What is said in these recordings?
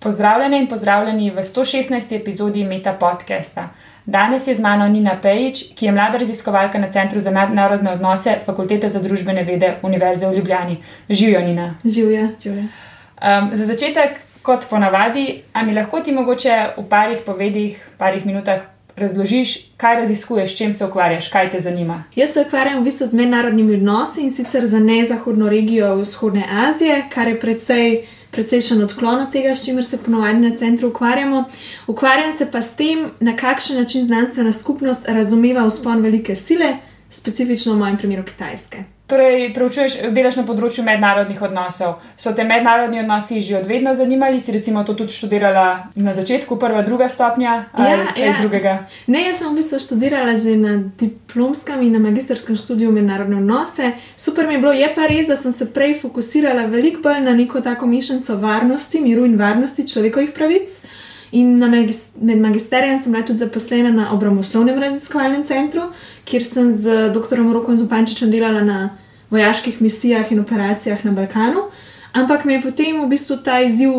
Pozdravljene in pozdravljeni v 116. epizodi Meta podcasta. Danes je z mano Nina Pejič, ki je mlada raziskovalka na Centru za mednarodne odnose Fakultete za družbene vede Univerze v Ljubljani. Živijo, Nina. Živijo, živijo. Um, za začetek, kot ponavadi, a mi lahko ti mogoče v parih povedih, parih minutah razložiš, kaj raziskuješ, čem se ukvarjaš, kaj te zanima. Jaz se ukvarjam v bistvu z mednarodnimi odnosi in sicer za nezahodno regijo vzhodne Azije, kar je predvsej precejšen odklon od tega, s čimer se ponovadi na centru ukvarjamo. Ukvarjam se pa s tem, na kakšen način znanstvena skupnost razumeva vzpon velike sile, specifično v mojem primeru Kitajske. Torej, preučuješ, delaš na področju mednarodnih odnosov. So te mednarodni odnosi že od vedno zanimali, si recimo to tudi študirala na začetku, prva, druga stopnja ali Ja, kaj ja. drugega? Ne, jaz sem v bistvu študirala že na diplomskem in na magistrskem študiju mednarodne odnose. Super mi je bilo, je pa res, da sem se prej fokusirala veliko bolj na neko tako mešanico varnosti, miru in varnosti človekovih pravic. In magis med magisterijem sem bila tudi zaposlena na obramboslovnem raziskovalnem centru, kjer sem z dr. Rokom Zupančičem delala na vojaških misijah in operacijah na Balkanu. Ampak me je potem v bistvu ta izziv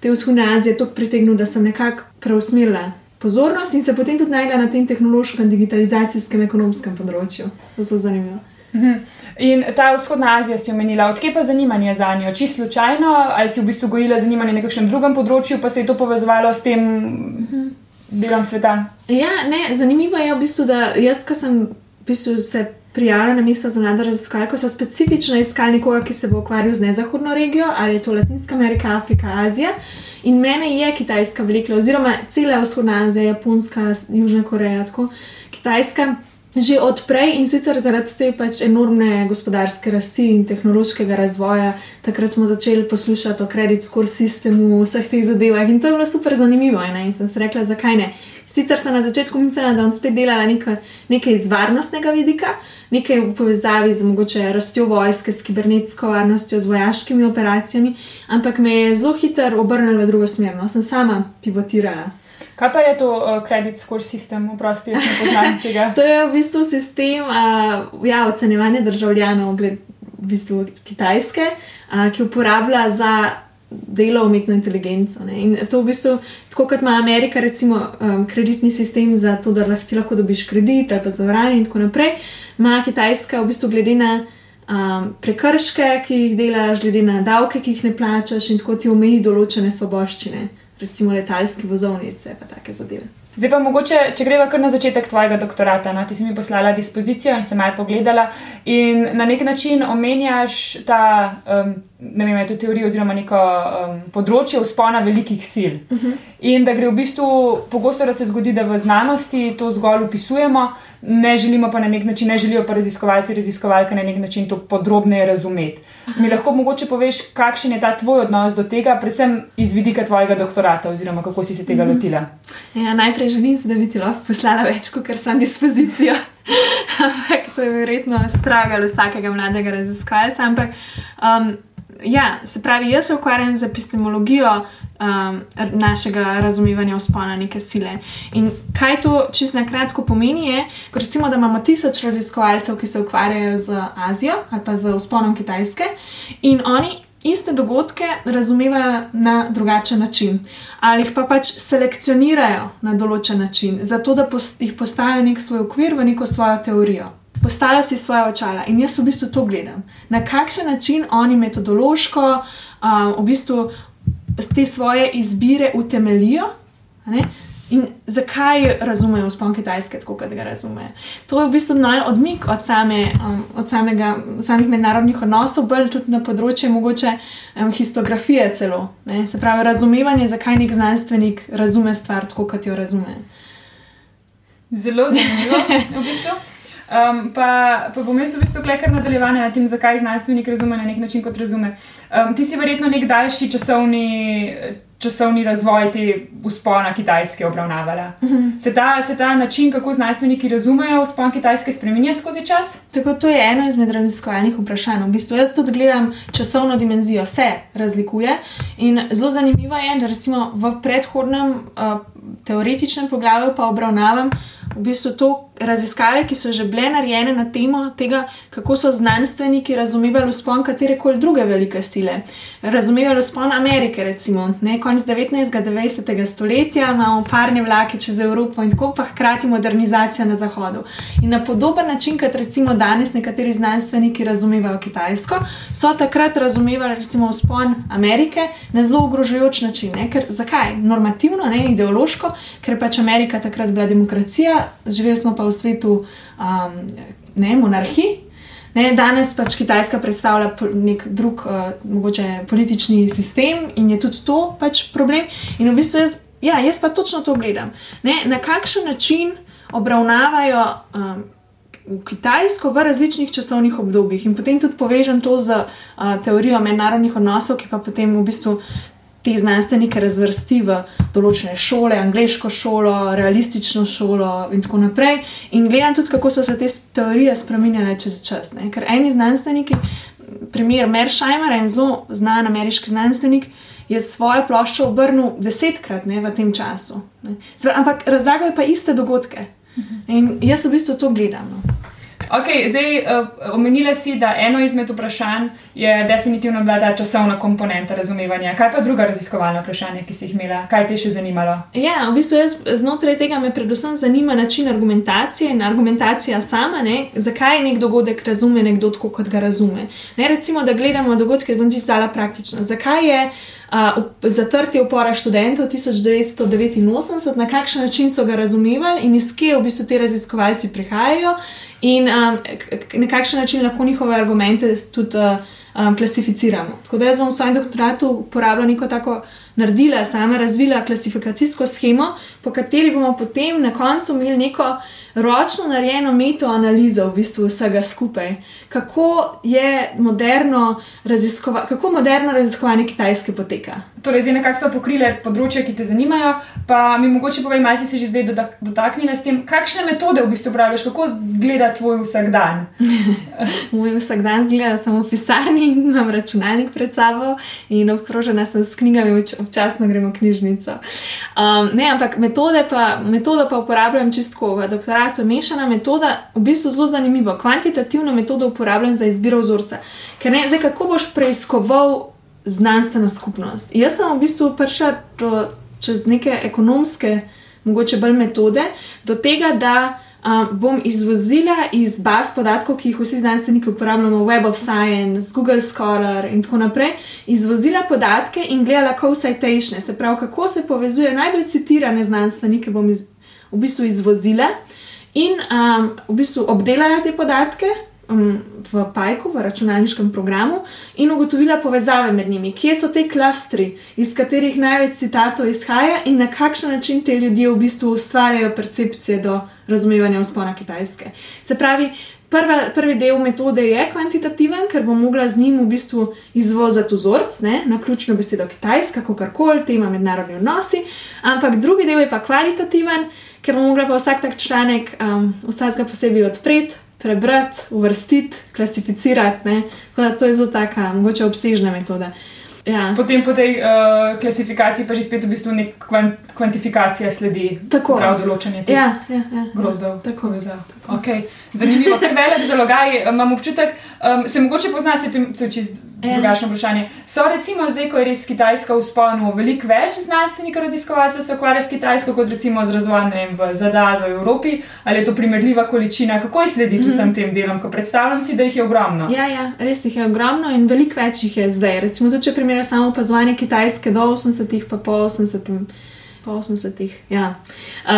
te vzhodne Azije tako pritegnil, da sem nekako preusmerila pozornost in se potem tudi najdla na tem tehnološkem, digitalizacijskem, ekonomskem področju. To so zanimivo. Mhm. In ta vzhodna Azija si omenila, odkje pa zanimanje za njo? Čisto slučajno, ali si v bistvu gojila zanimanje na kakšnem drugem področju, pa se je to povezovalo s tem delom sveta? Ja, ne, zanimivo je v bistvu, da jaz, ko sem v bistvu se prijavila na mesto za mlado raziskovalko, so specifično iskali nekoga, ki se bo ukvarjal z nezahodno regijo, ali je to Latinska Amerika, Afrika, Azija. In mene je Kitajska vlekla, oziroma cela vzhodna Azija, Japonska, Južna Koreja, tako Kitajska. Že odprej in sicer zaradi te pač enormne gospodarske rasti in tehnološkega razvoja, takrat smo začeli poslušati o credit score sistemu, vseh teh zadevah in to je bilo super zanimivo. Ne? In sem si rekla, zakaj ne. Sicer sem na začetku mislila, da bom spet delala nekaj, nekaj iz varnostnega vidika, nekaj v povezavi z mogoče rastjo vojske, s kibernetsko varnostjo, z vojaškimi operacijami, ampak me je zelo hitro obrnilo v drugo smer, no, sem sama pivotirala. Kaj pa je to uh, credit score system, oprosti, jaz ne poznam tega? To je v bistvu sistem uh, ja, ocenjevanja državljanov, gled, v bistvu Kitajske, uh, ki uporablja za delo umetno inteligenco. Ne. In to v bistvu, tako kot ima Amerika, recimo, um, kreditni sistem za to, da lahko, ti lahko dobiš kredit ali pa zavarovanje in tako naprej, ima Kitajska v bistvu glede na um, prekrške, ki jih delaš, glede na davke, ki jih ne plačaš in tako ti omeji določene svoboščine, recimo letalske vozovnice in take zadeve. Zdaj pa mogoče, če greva kar na začetek tvojega doktorata. No, ti si mi poslala dispozicijo in se malo pogledala, in na nek način omenjaš ta, um, ne vem, je to teorija oziroma neko um, področje vzpona velikih sil. Uh -huh. In da gre v bistvu pogosto, se zgodi, da v znanosti to zgolj opisujemo, ne želimo pa na nek način, ne želijo pa raziskovalci, raziskovalke na nek način to podrobneje razumeti. Mi lahko mogoče poveš, kakšen je ta tvoj odnos do tega, predvsem iz vidika tvojega doktorata, oziroma kako si se tega lotila. Ja, najprej želim da bi ti lahko poslala več, kot sem dispozicijo. ampak to je verjetno stragal vsakega mladega raziskovalca. Ampak, um, ja, se pravi, jaz se ukvarjam z epistemologijo um, našega razumevanja vzpona neke sile. In kaj to čisto na kratko pomeni, je, recimo, da imamo tisoč raziskovalcev, ki se ukvarjajo z Azijo ali pa z vzponom Kitajske, in oni. Iste dogodke razumevajo na drugačen način, ali pa pač selekcionirajo na določen način, zato da jih postavijo v nek svoj okvir, v neko svojo teorijo. Postavijo si svoje očala in jaz v bistvu to gledam. Na kakšen način oni metodološko, um, v bistvu te svoje izbire utemelijo. In zakaj razumejo vzpon Kitajske tako, kot ga razumejo? To je v bistvu malo odmik od, same, um, od samega, samih mednarodnih odnosov, bolj tudi na področju mogoče um, histografije celo. Ne? Se pravi, razumevanje, zakaj nek znanstvenik razume stvar tako, kot jo razume. Zelo zanimivo, v bistvu. Um, pa, pa bom jaz v bistvu kar nadaljevanje na tem, zakaj znanstvenik razume na nek način, kot razume. Um, ti si verjetno nek daljši časovni, časovni razvoj te vzpona Kitajske obravnavala. Uh -huh. se, ta, se ta način, kako znanstveniki razumejo vzpon Kitajske, spremenja skozi čas? Tako to je eno izmed raziskovalnih vprašanj. V bistvu jaz tudi gledam časovno dimenzijo, se razlikuje. In zelo zanimivo je, da recimo v predhodnem uh, teoretičnem poglavju pa obravnavam v bistvu to raziskave, ki so že bile narejene na temo tega, kako so znanstveniki razumevali vzpon katere koli druge velike sile. Razumevali vzpon Amerike, recimo, ne konec 19. in 20. stoletja, imamo parne vlake čez Evropo in tako, pa hkrati modernizacijo na Zahodu. In na podoben način, kot recimo danes nekateri znanstveniki razumevajo Kitajsko, so takrat razumevali recimo vzpon Amerike na zelo ogrožujoč način. Ker, zakaj? Normativno, ne ideološko, ker pač Amerika takrat bila demokracija, živeli smo pa v svetu um, ne, monarhiji. Ne, danes pač Kitajska predstavlja nek drug, uh, mogoče politični sistem in je tudi to pač problem. In v bistvu jaz, ja, jaz pa točno to gledam. Ne, na kakšen način obravnavajo um, Kitajsko v različnih časovnih obdobjih in potem tudi povežem to z uh, teorijo mednarodnih odnosov, ki pa potem v bistvu te znanstvenike razvrsti v določene šole, angliško šolo, realistično šolo in tako naprej. In gledam tudi, kako so se te teorije spremenjale čez čas. Ne? Ker eni znanstveniki, primer Mersheimer, en zelo znan ameriški znanstvenik, je svojo ploščo obrnil desetkrat ne, v tem času. Ampak razlagajo pa iste dogodke. In jaz v bistvu to gledam. No. Okay, zdaj, uh, omenila si, da eno izmed vprašanj je definitivno bila ta časovna komponenta razumevanja. Kaj pa druga raziskovalna vprašanja, ki si jih imela, kaj te še zanimalo? Ja, v bistvu jaz znotraj tega me predvsem zanima način argumentacije in argumentacija sama, ne? zakaj nek dogodek razume nekdo tako, kot ga razume. Ne, recimo, da gledamo dogodke, bom čisto zala praktično. Zakaj je uh, zatrtje upora študentov 1989, na kakšen način so ga razumevali in iz kje v bistvu ti raziskovalci prihajajo in um, na kakšen način lahko njihove argumente tudi uh, um, klasificiramo. Tako da jaz bom v svojem doktoratu uporabljala neko tako naredila, sama razvila klasifikacijsko schemo, po kateri bomo potem na koncu imeli neko ročno narejeno metoanalizo v bistvu vsega skupaj. Kako je moderno, raziskova kako moderno raziskovanje Kitajske poteka. Torej, zdaj nekako so pokrile področje, ki te zanimajo, pa mi mogoče povej, malo si se že zdaj dotaknila s tem, kakšne metode v bistvu uporabljaš, kako izgleda tvoj vsakdan. Moj vsakdan izgleda samo v pisarni imam računalnik pred sabo in obkrožena sem s knjigami, občasno gremo v knjižnico. Um, ne, ampak metode pa, metodo pa uporabljam čistko v doktoratu. Mešana metoda, v bistvu zelo zanimiva. Kvantitativno metodo uporabljam za izbiro vzorca. Ker ne, zdaj kako boš preiskoval znanstveno skupnost. Jaz sem v bistvu prišel čez neke ekonomske, mogoče bolj metode, do tega, da um, bom izvozila iz baz podatkov, ki jih vsi znanstveniki uporabljamo, Web of Science, Google Scholar in tako naprej, izvozila podatke in gledala co-citation, se pravi, kako se povezuje najbolj citirane znanstvenike, v bistvu izvozila in um, v bistvu obdelala te podatke um, v Pajku, v računalniškem programu, in ugotovila povezave med njimi, kje so te klastri, iz katerih največ citatov izhaja in na kakšen način te ljudje v bistvu ustvarjajo percepcije do razumevanja vzpona Kitajske. Se pravi, prva, prvi del metode je kvantitativen, ker bom mogla z njim v bistvu izvoziti vzorc, ne, na ključno besedo Kitajska, kako koli, tema mednarodni odnosi, ampak drugi del je pa kvalitativen. Ker bom mogla pa vsak tak članek, um, vsakega posebej odpreti, prebrati, uvrstiti, klasificirati. Tako da to je zelo taka, mogoče obsežna metoda. Ja. Potem po tej uh, klasifikaciji pa že spet v bistvu nek kvant, kvantifikacija sledi. Tako je. Določanje teh ja, ja, ja, grozdov. Tako je. Okay. Zanimivo, ker velik zalogaj imam občutek, um, se mogoče pozna, se to čisto ja. Drugačno vprašanje. So recimo zdaj, ko je res Kitajska v sponu, veliko več znanstvenikov raziskovalcev se ukvarja s Kitajsko, kot recimo z razvojem v ZDA v Evropi, ali je to primerljiva količina, kako je slediti mm -hmm. vsem tem delom, ko predstavljam si, da jih je ogromno. Ja, ja, res jih je ogromno in veliko več jih je zdaj. Recimo, tudi če primerjam samo opazovanje Kitajske do 80-ih, pa po 80-ih po 80-ih. Ja. Uh,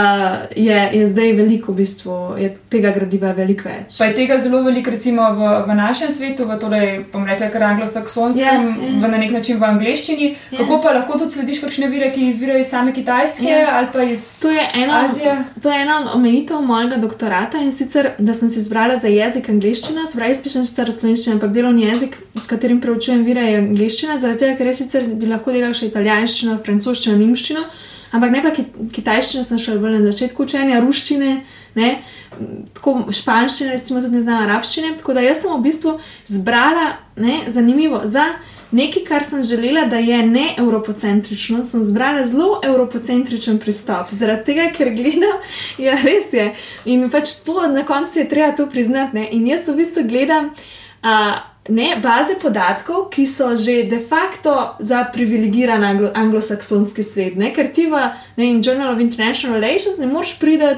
je, je zdaj veliko, v bistvu, je tega gradiva veliko več. Pa je tega zelo veliko, recimo v, v našem svetu, v torej, bom rekla, kar anglosaksonskem, yeah, ja, yeah. v na nek način v angleščini. Yeah. Kako pa lahko tudi slediš kakšne vire, ki izvirajo iz same Kitajske yeah. Ja. ali pa iz to ena, Azije? To je ena od omejitev mojega doktorata in sicer, da sem si izbrala za jezik angleščina, spravi jaz pišem sicer slovenščina, ampak delovni jezik, s katerim preučujem vire, je angleščina, zaradi tega, ker jaz sicer bi lahko delala še italijanščino, francoščino, nemščino ampak ne pa kitajščina, sem še bolj na začetku učenja, ruščine, ne, tako španščine, recimo tudi ne znam arabščine. Tako da jaz sem v bistvu zbrala, ne, zanimivo, za nekaj, kar sem želela, da je ne evropocentrično, sem zbrala zelo evropocentričen pristop. Zaradi tega, ker gledam, ja, res je. In pač to na koncu je treba to priznati. Ne? In jaz v bistvu gledam. Uh, ne, baze podatkov, ki so že de facto za privilegiran anglo anglosaksonski svet, ne? ker ti v ne, Journal of International Relations ne moreš priti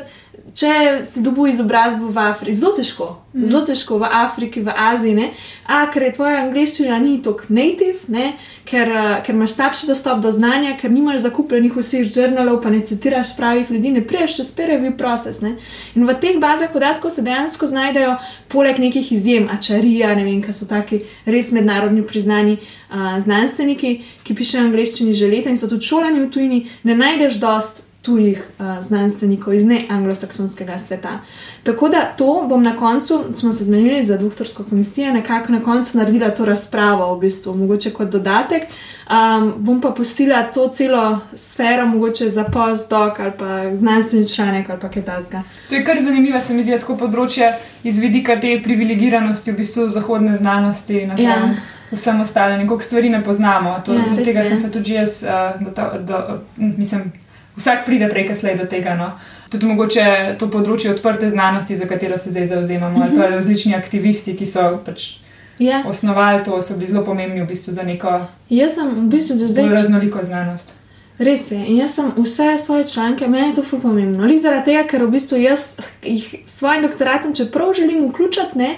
če si dobil izobrazbo v Afriki, zelo težko, mm. zelo težko v Afriki, v Aziji, ne? a ker je tvoja angliščina ni tako native, ne? ker, uh, ker imaš slabši dostop do znanja, ker nimaš zakupljenih vseh žurnalov, pa ne citiraš pravih ljudi, ne priješ čez prvi proces. Ne? In v teh bazah podatkov se dejansko znajdejo, poleg nekih izjem, ačarija, ne vem, kaj so taki res mednarodni priznani uh, znanstveniki, ki pišejo angliščini že leta in so tudi šolani v tujini, ne najdeš dost tujih uh, znanstvenikov iz neanglosaksonskega sveta. Tako da to bom na koncu, smo se zmenili za doktorsko komisijo, nekako na koncu naredila to razpravo, v bistvu, mogoče kot dodatek. Um, bom pa postila to celo sfero, mogoče za postdoc ali pa znanstveni članek ali kaj takega. To je kar zanimivo, se mi zdi, tako področje iz vidika te privilegiranosti, v bistvu zahodne znanosti. Ja. Vsem ostalim, koliko stvari ne poznamo. To, ja, do tega je. sem se tudi jaz, uh, do, do, do, mislim, vsak pride prej, kasneje do tega. No. Tudi mogoče to področje odprte znanosti, za katero se zdaj zauzemamo, ali pa različni aktivisti, ki so pač. Ja. Osnovali to, so bili zelo pomembni v bistvu za neko v bistvu zdaj... raznoliko znanost. Res je. In jaz sem vse svoje članke, meni je to zelo pomembno. Ali zaradi tega, ker v bistvu jaz jih s svojim doktoratom, čeprav želim vključiti, ne,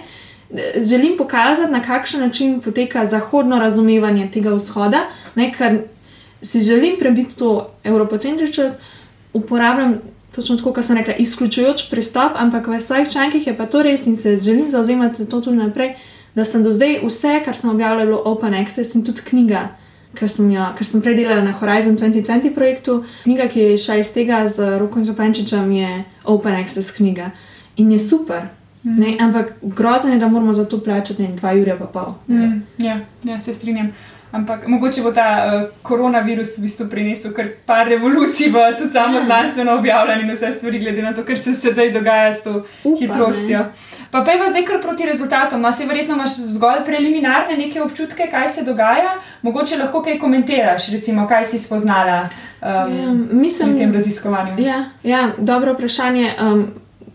želim pokazati, na kakšen način poteka zahodno razumevanje tega vzhoda, ne, ker si želim prebiti to evropocentričnost, uporabljam točno tako, kot sem rekla, izključujoč pristop, ampak v svojih člankih je pa to res in se želim zauzemati za to tudi naprej, da sem do zdaj vse, kar sem objavljala, bilo open access in tudi knjiga. Ker sem, jo, ker sem predelala na Horizon 2020 projektu, knjiga, ki je šla iz tega z Rokom Zopančičem, je Open Access knjiga in je super. Mm. Ne, ampak grozno je, da moramo za to plačati 2 ure pa pol. Mm, ja, ja, se strinjam. Ampak mogoče bo ta uh, koronavirus v bistvu prinesel kar par revolucij, v tudi samo znanstveno objavljanje in vse stvari, glede na to, kar se sedaj dogaja s to Upa, hitrostjo. Ne. Pa pa je zdaj kar proti rezultatom. No, se verjetno imaš zgolj preliminarne neke občutke, kaj se dogaja, mogoče lahko kaj komentiraš, recimo, kaj si spoznala um, ja, mislim, v tem raziskovanju. Ja, ja dobro vprašanje. Um,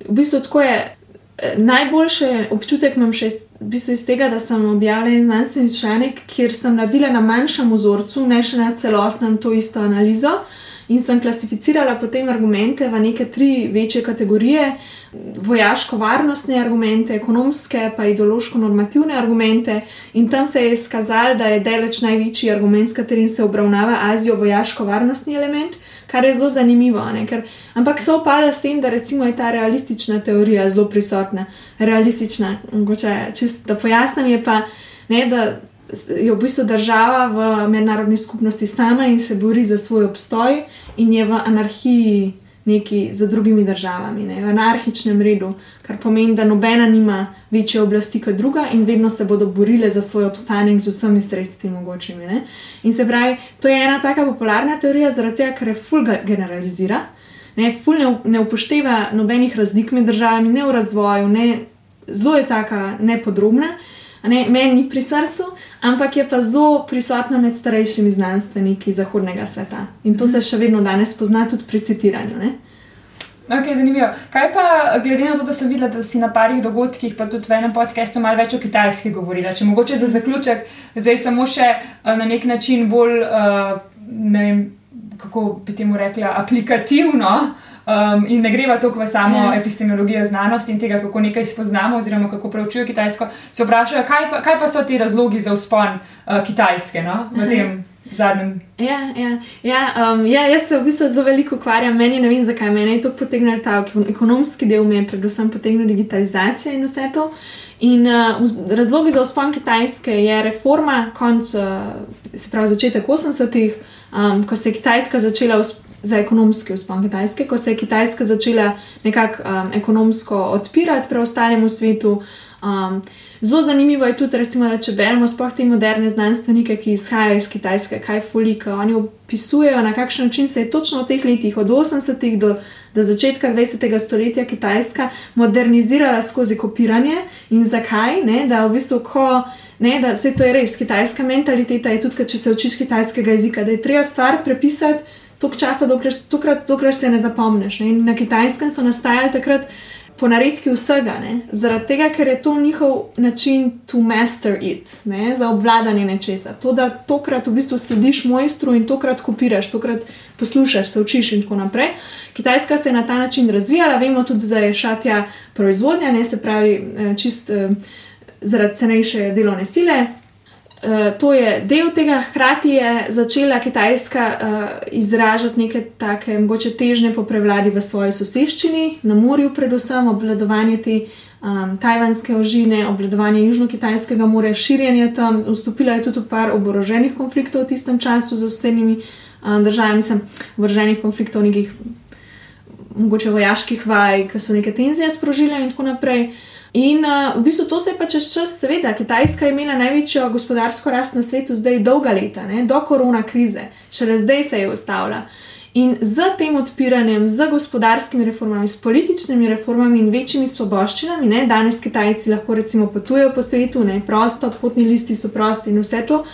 v bistvu tako je. Eh, najboljši občutek imam še iz, v bistvu iz tega, da sem objavila znanstveni članek, kjer sem naredila na manjšem vzorcu, ne še na celotnem, to isto analizo. In sem klasificirala potem argumente v neke tri večje kategorije: vojaško-varnostne argumente, ekonomske, pa ideološko-normativne argumente. In tam se je izkazalo, da je deleč največji argument, s katerim se obravnava Azijo, vojaško-varnostni element kar je zelo zanimivo. Ker, ampak se opada s tem, da recimo je ta realistična teorija zelo prisotna. Realistična, mogoče, čist, da pojasnim, je pa, ne, da je v bistvu država v mednarodni skupnosti sama in se bori za svoj obstoj in je v anarhiji neki z drugimi državami, ne, v anarhičnem redu, kar pomeni, da nobena nima večje oblasti kot druga in vedno se bodo borile za svoj obstanek z vsemi sredstvi mogočimi. Ne. In se pravi, to je ena taka popularna teorija, zaradi tega, ker je fulga generalizira, ne, ful ne, ne upošteva nobenih razlik med državami, ne v razvoju, ne, zelo je taka nepodrobna ne, meni ni pri srcu, ampak je pa zelo prisotna med starejšimi znanstveniki zahodnega sveta. In to se še vedno danes pozna tudi pri citiranju. Ne? Okay, zanimivo. Kaj pa, glede na to, da sem videla, da si na parih dogodkih, pa tudi v enem podkastu, malo več o Kitajski govorila? Če mogoče za zaključek, zdaj samo še uh, na nek način bolj, uh, ne vem, kako bi temu rekla, aplikativno. Uh, Um, in ne greva toliko v samo yeah. Ja. epistemologijo znanosti in tega, kako nekaj spoznamo, oziroma kako preučujejo Kitajsko, se vprašajo, kaj pa, kaj pa so ti razlogi za uspon uh, Kitajske no? v tem zadnjem. Ja, ja, ja, um, ja, jaz se v bistvu zelo veliko ukvarjam, meni ne vem, zakaj me je to potegnilo ta ekonomski del, me je predvsem potegnila digitalizacija in vse to. In uh, razlogi za uspon Kitajske je reforma, konc, uh, se pravi začetek 80-ih, um, ko se je Kitajska začela za ekonomski vzpon Kitajske, ko se je Kitajska začela nekako um, ekonomsko odpirati preostalemu svetu. Um, zelo zanimivo je tudi, recimo, če beremo sploh te moderne znanstvenike, ki izhajajo iz Kitajske, kaj fulika, oni opisujejo, na kakšen način se je točno v teh letih, od 80-ih do, do začetka 20. stoletja, Kitajska modernizirala skozi kopiranje in zakaj, ne, da v bistvu, ko ne, da se to je res, kitajska mentaliteta je tudi, če se učiš kitajskega jezika, da je treba stvar prepisati toliko časa, dokler, tokrat, dokler se ne zapomniš. Ne. In na kitajskem so nastajali takrat po naredki vsega, ne? zaradi tega, ker je to njihov način to master it, ne? za obvladanje nečesa. To, da tokrat v bistvu slediš mojstru in tokrat kopiraš, tokrat poslušaš, se učiš in tako naprej. Kitajska se je na ta način razvijala, vemo tudi, da je šatja proizvodnja, ne se pravi, eh, čist uh, zaradi cenejše delovne sile. Uh, to je del tega, hkrati je začela Kitajska uh, izražati neke take, mogoče težnje po prevladi v svoji soseščini, na morju, predvsem obvladovanje te um, tajvanske ožine, obvladovanje Južno-Kitajskega morja, širjenje tam. Vstopila je tudi v par oboroženih konfliktov v tistem času z sosednjimi um, državami, mislim, oboroženih konfliktov, nekih mogoče vojaških vaj, ki so neke tenzije sprožile in tako naprej. Uh, In uh, v bistvu to se je pa čez čas, seveda, Kitajska je imela največjo gospodarsko rast na svetu, zdaj dolga leta, ne, do korona krize, šele zdaj se je ustavila. In z tem odpiranjem, z gospodarskimi reformami, s političnimi reformami in večjimi svoboščinami, ne, danes Kitajci lahko recimo potujejo po svetu, ne, prosto, potni listi so prosti in vse to, uh,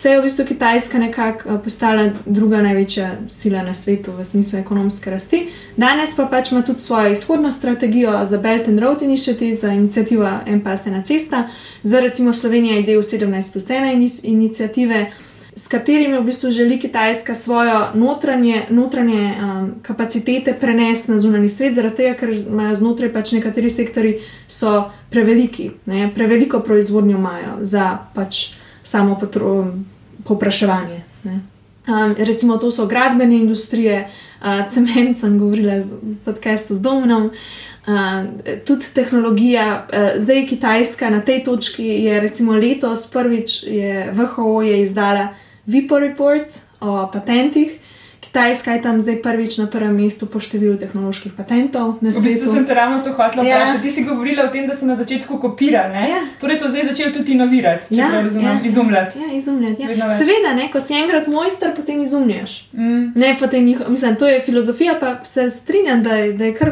se je v bistvu Kitajska nekako eh, postala druga največja sila na svetu v smislu ekonomske rasti. Danes pa pač ima tudi svojo izhodno strategijo za Belt and Road Initiative, za inicijativo En pas ena cesta, za recimo Slovenija je del 17 plus 1 inicijative. S katerimi v bistvu želi Kitajska svojo notranje, notranje um, kapacitete prenesti na zunanji svet, zaradi tega, ker imajo znotraj pač nekateri sektori preveliki, ne, preveliko proizvodnjo imajo za pač samo popraševanje. Um, recimo, to so gradbene industrije, uh, cement, sem govorila z podkastom z Domnom, uh, tudi tehnologija. Uh, zdaj Kitajska na tej točki je, recimo, letos prvič je VHO je izdala VIPO report o patentih. Kitajska je tam zdaj prvič na prvem mestu po številu tehnoloških patentov. V bistvu sem te ravno to hotela ja. vprašati. Ti si govorila o tem, da so na začetku kopirali, ja. torej so zdaj začeli tudi inovirati, ja. ja. izumljati. Ja, izumljati. Ja. Seveda, ne? ko si enkrat mojster, potem izumljaš. Mm. Ne, potem njih, mislim, to je filozofija, pa se strinjam, da je, da je kar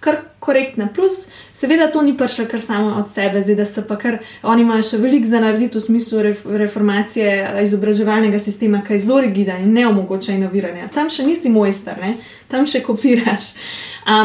kar korektna. Plus, seveda, to ni prišlo kar samo od sebe, zdaj da se pa kar oni imajo še veliko za narediti v smislu reformacije izobraževalnega sistema, ki je zelo rigiden in ne omogoča inoviranja. Tam še nisi mojster, ne? tam še kopiraš.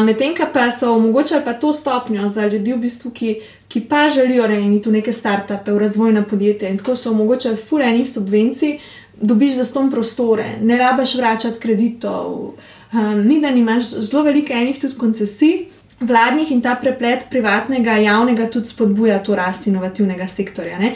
Medtem pa so omogočali pa to stopnjo za ljudi, v bistvu, ki, ki pa želijo rejati v neke startupe, v razvojna podjetja in tako so omogočali fulejnih subvencij. Dobiš za ston prostore, ne rabiš vračati kreditov, Um, ni da imaš zelo veliko enih tudi koncesij, vladnih in ta preplet privatnega, javnega tudi spodbuja to rast inovativnega sektorja. Ne?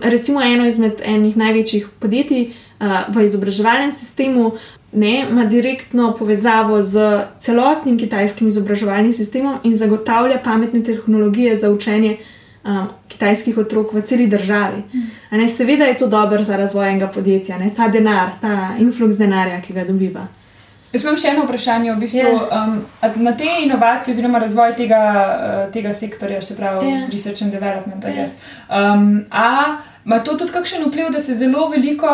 Recimo eno izmed enih največjih podjetij uh, v izobraževalnem sistemu ne, ima direktno povezavo z celotnim kitajskim izobraževalnim sistemom in zagotavlja pametne tehnologije za učenje. Um, kitajskih otrok v celi državi. Ne, seveda je to dobro za razvoj enega podjetja, ne, ta denar, ta influx denarja, ki ga dobiva. Jaz imam še eno vprašanje. V bistvu, yeah. Ja. um, na te inovacije, oziroma razvoj tega, uh, tega sektorja, se pravi, yeah. Ja. research and development, yeah. um, a ima to tudi kakšen vpliv, da se zelo veliko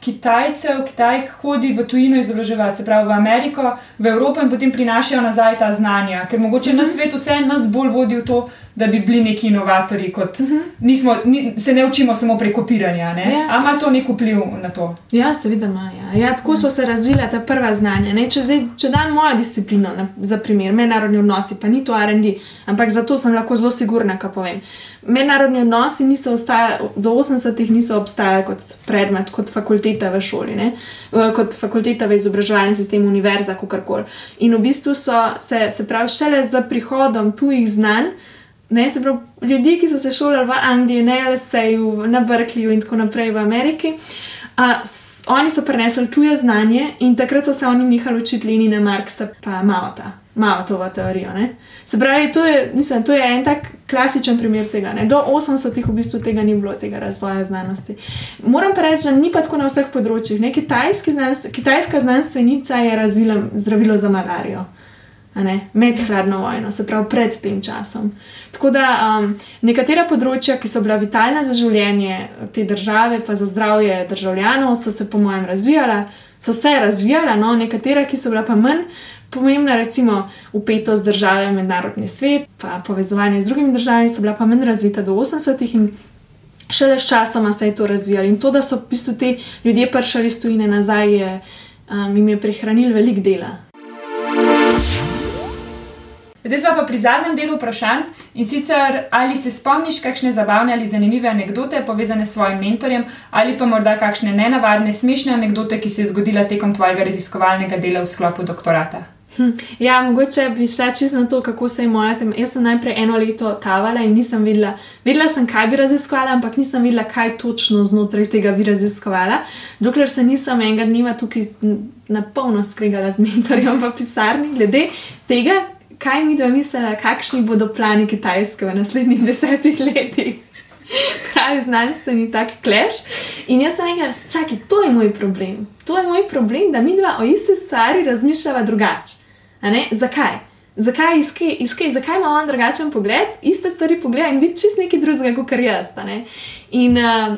Kitajcev, Kitajk hodi v tujino izobraževati, se pravi v Ameriko, v Evropo in potem prinašajo nazaj ta znanja, ker mogoče mm -hmm. na mhm. svetu vse nas bolj vodi v to, da bi bili neki inovatori. Kot, uh mhm. -huh. nismo, ni, se ne učimo samo prek kopiranja. Ja. Ali ima to nek vpliv na to? Ja, seveda ima. Ja. Ja, tako so se razvila ta prva znanja. Če, če dam mojo disciplino, na, za primer, mednarodni odnosi, pa ni to RD, ampak zato sem lahko zelo sigurna, kaj povem. Mednarodni odnosi niso ostajali, do 80-ih niso obstajali kot predmet, kot fakulteta v šoli, ne? kot fakulteta v izobraževalnem sistemu, univerza, kako koli. In v bistvu so se, se pravi, šele z prihodom tujih znanj ne, se pravi, ljudi, ki so se šolali v Angliji, na LSE-ju, na Berkeleyju in tako naprej v Ameriki. A, s, oni so prenesli tuje znanje in takrat so se oni nehali učiti Lenina, Marksa, pa Mavata. Malo to teorijo. Ne? Se pravi, to je, mislim, to je en tak klasičen primer tega. Ne? Do 80-ih v bistvu tega ni bilo, tega razvoja znanosti. Moram pa reči, da ni pa tako na vseh področjih. Znanstv, kitajska znanstvenica je razvila zdravilo za malarijo med hladno vojno, se pravi pred tem časom. Tako da um, nekatera področja, ki so bila vitalna za življenje te države, pa za zdravje državljanov, so se, po mojem, razvijala, so se razvijala, no, nekatera, ki so bila pa manj. Pomembna, recimo, upetost države v mednarodni svet, pa povezovanje z drugimi državami, so bila pa manj razvita do 80-ih in šele s časoma se je to razvijalo. In to, da so v bistvu ti ljudje prišli iz tujine nazaj, je, um, jim je prihranil velik dela. Zdaj smo pa pri zadnjem delu vprašanj in sicer ali se spomniš kakšne zabavne ali zanimive anekdote povezane s svojim mentorjem ali pa morda kakšne nenavadne, smešne anekdote, ki se je zgodila tekom tvojega raziskovalnega dela v sklopu doktorata. Hm. Ja, mogoče bi šla čisto na to, kako se je moja tema. Jaz sem najprej eno leto tavala in nisem vedela, vedela sem, kaj bi raziskovala, ampak nisem vedela, kaj točno znotraj tega bi raziskovala. Dokler se nisem enega dneva tukaj na polno skregala z mentorjem v pisarni, glede tega, kaj mi da mislila, kakšni bodo plani Kitajske v naslednjih desetih letih. Pravi znanstveni tak kleš. In jaz sem rekla, čakaj, to je moj problem. To je moj problem, da mi dva o isti stvari razmišljava drugače. Zakaj? Zakaj, iskaj, iskaj, zakaj ima on drugačen pogled, iste stvari pogleda in vidi čist nekaj drugega kot jaz. In uh,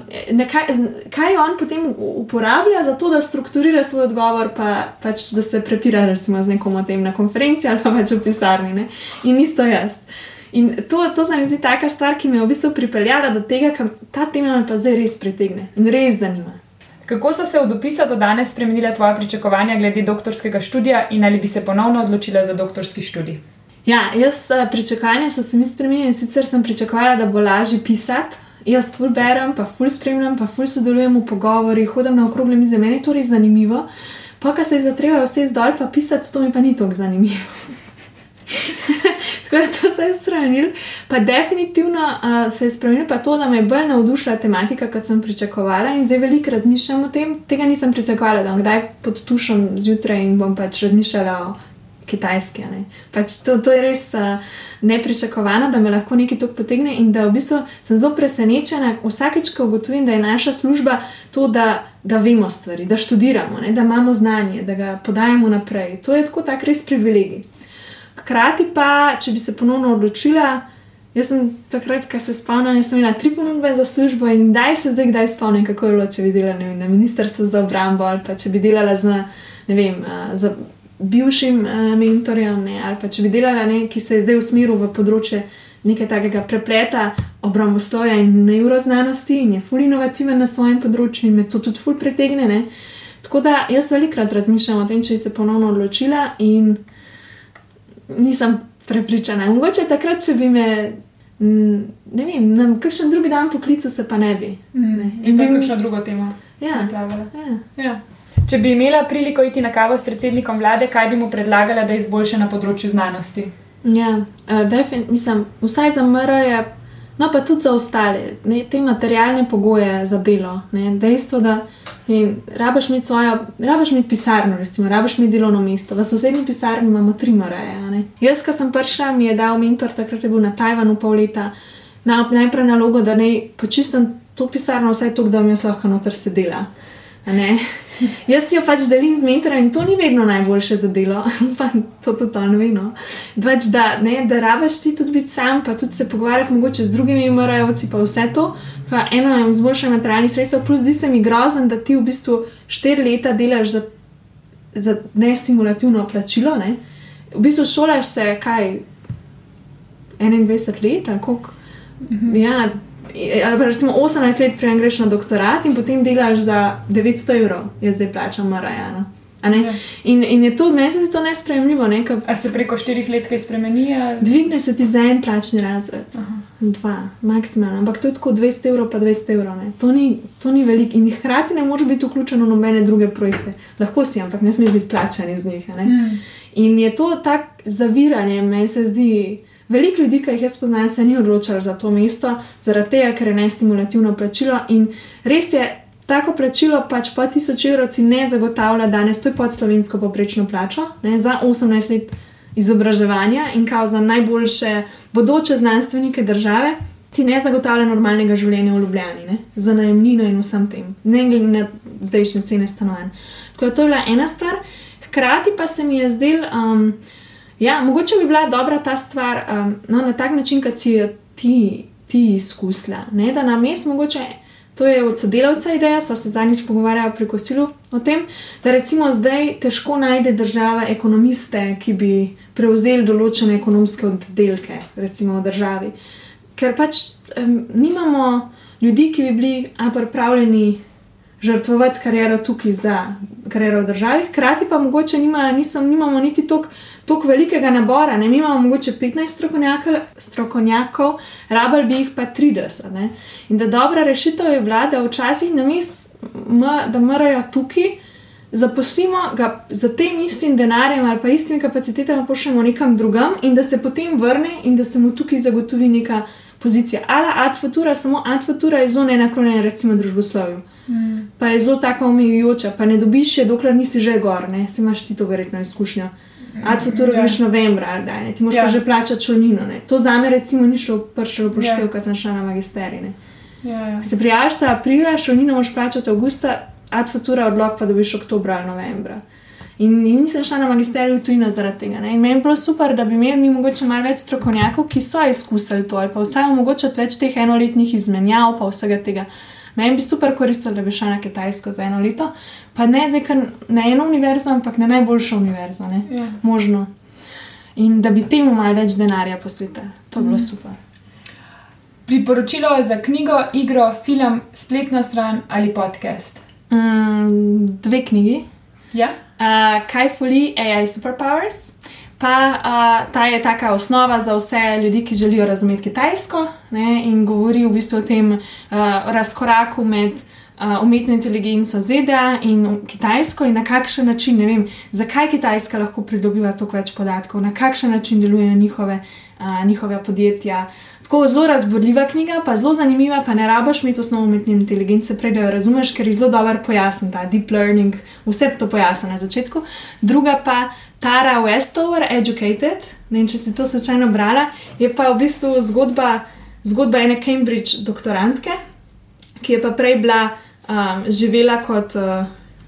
kaj, kaj on potem uporablja za to, da strukturira svoj odgovor, pa, pač, da se prepira recimo, z nekom o tem na konferenci ali pa več v pisarni. Ne? In isto jaz. In to, to se mi zdi taka stvar, ki me je v bistvu pripeljala do tega, da ta tema me pa zdaj res pritegne in res zanima. Kako so se od opisa do danes spremenila tvoja pričakovanja glede doktorskega študija in ali bi se ponovno odločila za doktorski študij? Ja, jaz eh, pričakovanja so se mi spremenila in sicer sem pričakovala, da bo lažje pisati. Jaz ful berem, pa ful spremljam, pa ful sodelujem v pogovorih, hodim na okrogle mize, meni je to res zanimivo. Pa, kar se je treba vse zdolj pa pisati, to mi pa ni tako zanimivo. Tako da to se je spremenil. Pa definitivno uh, se je spremenil pa to, da me je bolj navdušila tematika, kot sem pričakovala in zdaj veliko razmišljam o tem. Tega nisem pričakovala, da bom kdaj pod tušom zjutraj in bom pač razmišljala o kitajski. Pač to, to je res uh, nepričakovano, da me lahko nekaj tako potegne in da v bistvu sem zelo presenečena vsakeč, ko ugotovim, da je naša služba to, da. Da vemo stvari, da študiramo, ne, da imamo znanje, da ga podajemo naprej. To je tako, tako res privilegij. Hkrati pa, če bi se ponovno odločila, jaz sem takrat, ko se spomnim, sem imela tri ponudbe za službo in daj se zdaj, kdaj spomnim, kako je bilo, če bi delala vem, na ministrstvu za obrambo ali pa če bi delala z, ne vem, z bivšim mentorjem ne, ali pa če bi delala nekaj, ki se je zdaj usmeril v področje nekaj takega prepleta obrambosloja in neuroznanosti in je ful inovativen na svojem področju in me to tudi ful pretegne. Ne. Tako da jaz velikrat razmišljam o tem, če bi se ponovno odločila in nisem prepričana. Mogoče takrat, če bi me, ne vem, na kakšen drugi dan poklical, se pa ne bi. Mm. Ne. In bi imel še drugo temo. Ja. Ja. Ja. Če bi imela priliko iti na kavo s predsednikom vlade, kaj bi mu predlagala, da izboljša na področju znanosti? Ja, uh, mislim, vsaj za MR je, no pa tudi za ostale, ne, te materialne pogoje za delo. Ne, dejstvo, da In rabaš imeti svojo, rabaš imeti pisarno, recimo, rabaš imeti delovno mesto. V sosednji pisarni imamo tri moreje. Jaz, ko sem prišla, mi je dal mentor, takrat je bil na Tajvanu pol leta, na, najprej nalogo, da ne počistim to pisarno, vse to, da mi je lahko noter sedela. Jaz si jo pač delim z mentorjem in to ni vedno najboljše za delo, pa to tudi on ve. No. Pač da, ne, da rabaš ti tudi biti sam, pa tudi se pogovarjati mogoče z drugimi morajovci, pa vse to. Ka eno je izboljšanje materialnih sredstev, plus zdi se mi grozen, da ti v bistvu štiri leta delaš za, za nestimulativno plačilo. Ne. V bistvu šolaš se kaj 21 let, koliko. Mhm. Ja, ali pa recimo 18 let, prej greš na doktorat in potem delaš za 900 evrov, jaz zdaj plačam Marajano. Ja. In, in je to, meni se to nespremljivo. Ne? Ka... A se preko štirih let kaj spremeni? Ali... Dvigne se ti za en plačni razred. Aha. Dva, maksimalno. Ampak to je tako 200 evrov, pa 200 evrov. To ni, to ni veliko. In hkrati ne moreš biti vključen v nobene druge projekte. Lahko si, ampak ne smeš biti plačan iz njih. Hmm. In je to tako zaviranje, meni se zdi. Veliko ljudi, ki jih jaz poznam, se ni odločilo za to mesto, zaradi tega, ker je nestimulativno plačilo. In res je, tako plačilo pač po 1000 evrov ti ne zagotavlja danes, to je pod slovensko poprečno plačo, ne, za 18 let izobraževanja in kao za najboljše bodoče znanstvenike države. Ti ne zagotavlja normalnega življenja v Ljubljani, ne? za najemnino in vsem tem, ne glede na zdajšnje cene stanovanj. Tako da to je bila ena stvar, hkrati pa se mi je zdel, um, Ja, mogoče bi bila dobra ta stvar um, no, na tak način, kot si jo ti, ti izkusila. Ne? Da nam je mogoče, to je od sodelavca ideja, sva se zadnjič pogovarjala pri kosilu o tem, da recimo zdaj težko najde država ekonomiste, ki bi prevzeli določene ekonomske oddelke, recimo v državi. Ker pač um, nimamo ljudi, ki bi bili pripravljeni žrtvovati kariero tukaj za kariero v državi, hkrati pa mogoče nima, niso, nimamo niti toliko velikega nabora, ne mi imamo mogoče 15 strokovnjakov, rabal bi jih pa 30. Ne? In da dobra rešitev je vlada včasih na mis, da morajo tukaj. Zaposlimo ga za tem istim denarjem ali pa istimi kapacitetami, pošljemo nekam drugam, in da se potem vrne in da se mu tukaj zagotovi neka pozicija. Ali adfutura, samo adfutura je zelo neenaklonjena, recimo, družboslovju. Mm. Pa je zelo tako omejujoča, pa ne dobiš še, dokler nisi že gor, ne si imaš ti to verjetno izkušnjo. Mm. Adfutura mm, greš novembra, ali da ne, ti moraš yeah. pa ja. že plačati čolnino. Ne. To za me, recimo, ni šlo prvo poštevka, yeah. ko sem šla na magisterij. Yeah. Ja. Se prijaviš aprila, čolnino moraš plačati avgusta, adfutura odlog pa dobiš oktobra ali novembra. In, in nisem šla na magisterij v tujino zaradi tega. Ne? In meni je bilo super, da bi imeli mi mogoče malo več strokovnjakov, ki so izkusili to, ali pa vsaj omogočati več teh enoletnih izmenjav, pa vsega tega. Meni bi super koristilo, da bi šla na Kitajsko za eno leto, pa ne zdaj na eno univerzo, ampak na najboljšo univerzo, ne? Ja. možno. In da bi temu malo več denarja posvetili. To bi bilo mm. super. Priporočilo za knjigo, igro, film, spletno stran ali podcast? Mm, dve knjigi. Ja. Uh, kaj fuli AI Superpowers? Pa uh, ta je taka osnova za vse ljudi, ki želijo razumeti Kitajsko ne, in govori v bistvu o tem uh, razkoraku med uh, umetno inteligenco ZDA in Kitajsko in na kakšen način, ne vem, zakaj Kitajska lahko pridobiva toliko več podatkov, na kakšen način delujejo njihove, uh, njihove podjetja. Tako zelo razborljiva knjiga, pa zelo zanimiva, pa ne rabaš imeti osnovno umetne inteligence, prej da jo razumeš, ker je zelo dobro pojasnjen ta deep learning, vse to pojasnjeno na začetku. Druga pa Tara Westover, Educated, ne vem, če si to slučajno brala, je pa v bistvu zgodba, zgodba ene Cambridge doktorantke, ki je pa prej bila um, živela kot. Uh,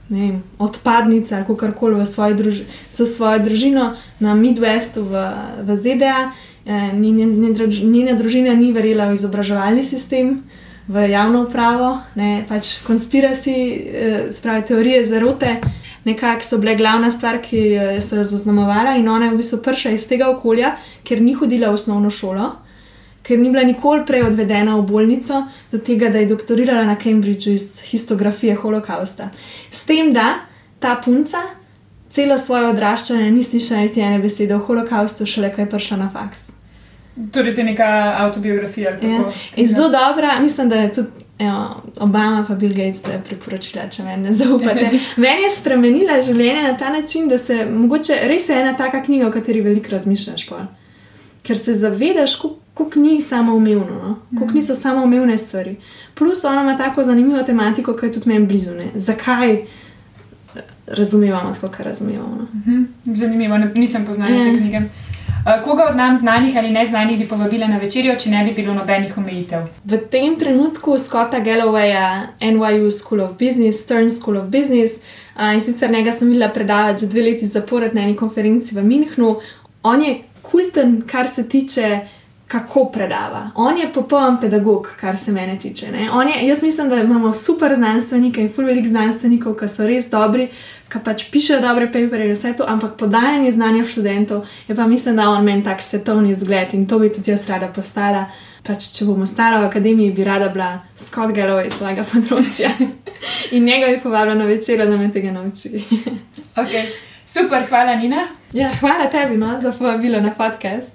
Vem, odpadnica ali kako koli v svoji družini, s svojo družino na Midwestu v, v ZDA, njena družina ni verjela v izobraževalni sistem, v javno upravo, ne, pač konspiraci, eh, spravi teorije zarote, nekako so bile glavna stvar, ki so jo zaznamovala in ona je v bistvu prša iz tega okolja, ker ni hodila v osnovno šolo. Ker ni bila nikoli prej odvedena v bolnico, do tega, da je doktorirala na Cambridgeu iz histografije holokausta. S tem, da ta punca celo svoje odraščanje ni slišala niti ene besede o holokaustu, šele ko je prišla na faks. Torej, to je neka autobiografija. Ja. Zelo dobra, mislim, da je tudi evo, Obama in Bill Gates to priporočila, če me ne zaupate. Meni je spremenila življenje na ta način, da se mogoče res je ena taka knjiga, o kateri veliko razmišljaš. Pa. Ker se zavedaš, kako ni samoumevno, no? kako niso samoumevne stvari. Plus, ona ima tako zanimivo tematiko, ki je tudi meni blizu. Ne? Zakaj razumemo tako, kar razumemo? No? Mhm. Zanimivo, nisem poznala te ja. knjige. Eh, koga od nam znanih ali neznanih bi povabila na večerjo, če ne bi bilo nobenih omejitev? V tem trenutku Scotta Gallowaya, NYU School of Business, Stern School of Business. In sicer njega sem videla predavati že dve leti zapored na eni konferenci v Münchnu. On je kulten, kar se tiče kako predava. On je popoln pedagog, kar se mene tiče. Je, jaz mislim, da imamo super znanstvenike in fulj velik znanstvenikov, ki so res dobri, ki pač pišejo dobre papere in vse to, ampak podajanje znanja študentov je pa mislim, da on meni tak svetovni zgled in to bi tudi jaz rada postala. Pač, če bom ostala v akademiji, bi rada bila Scott Galloway iz svojega področja in njega bi povabila na večer, da me tega nauči. okay. Super, hvala Nina. Ja, hvala tebi no, za povabilo na podcast.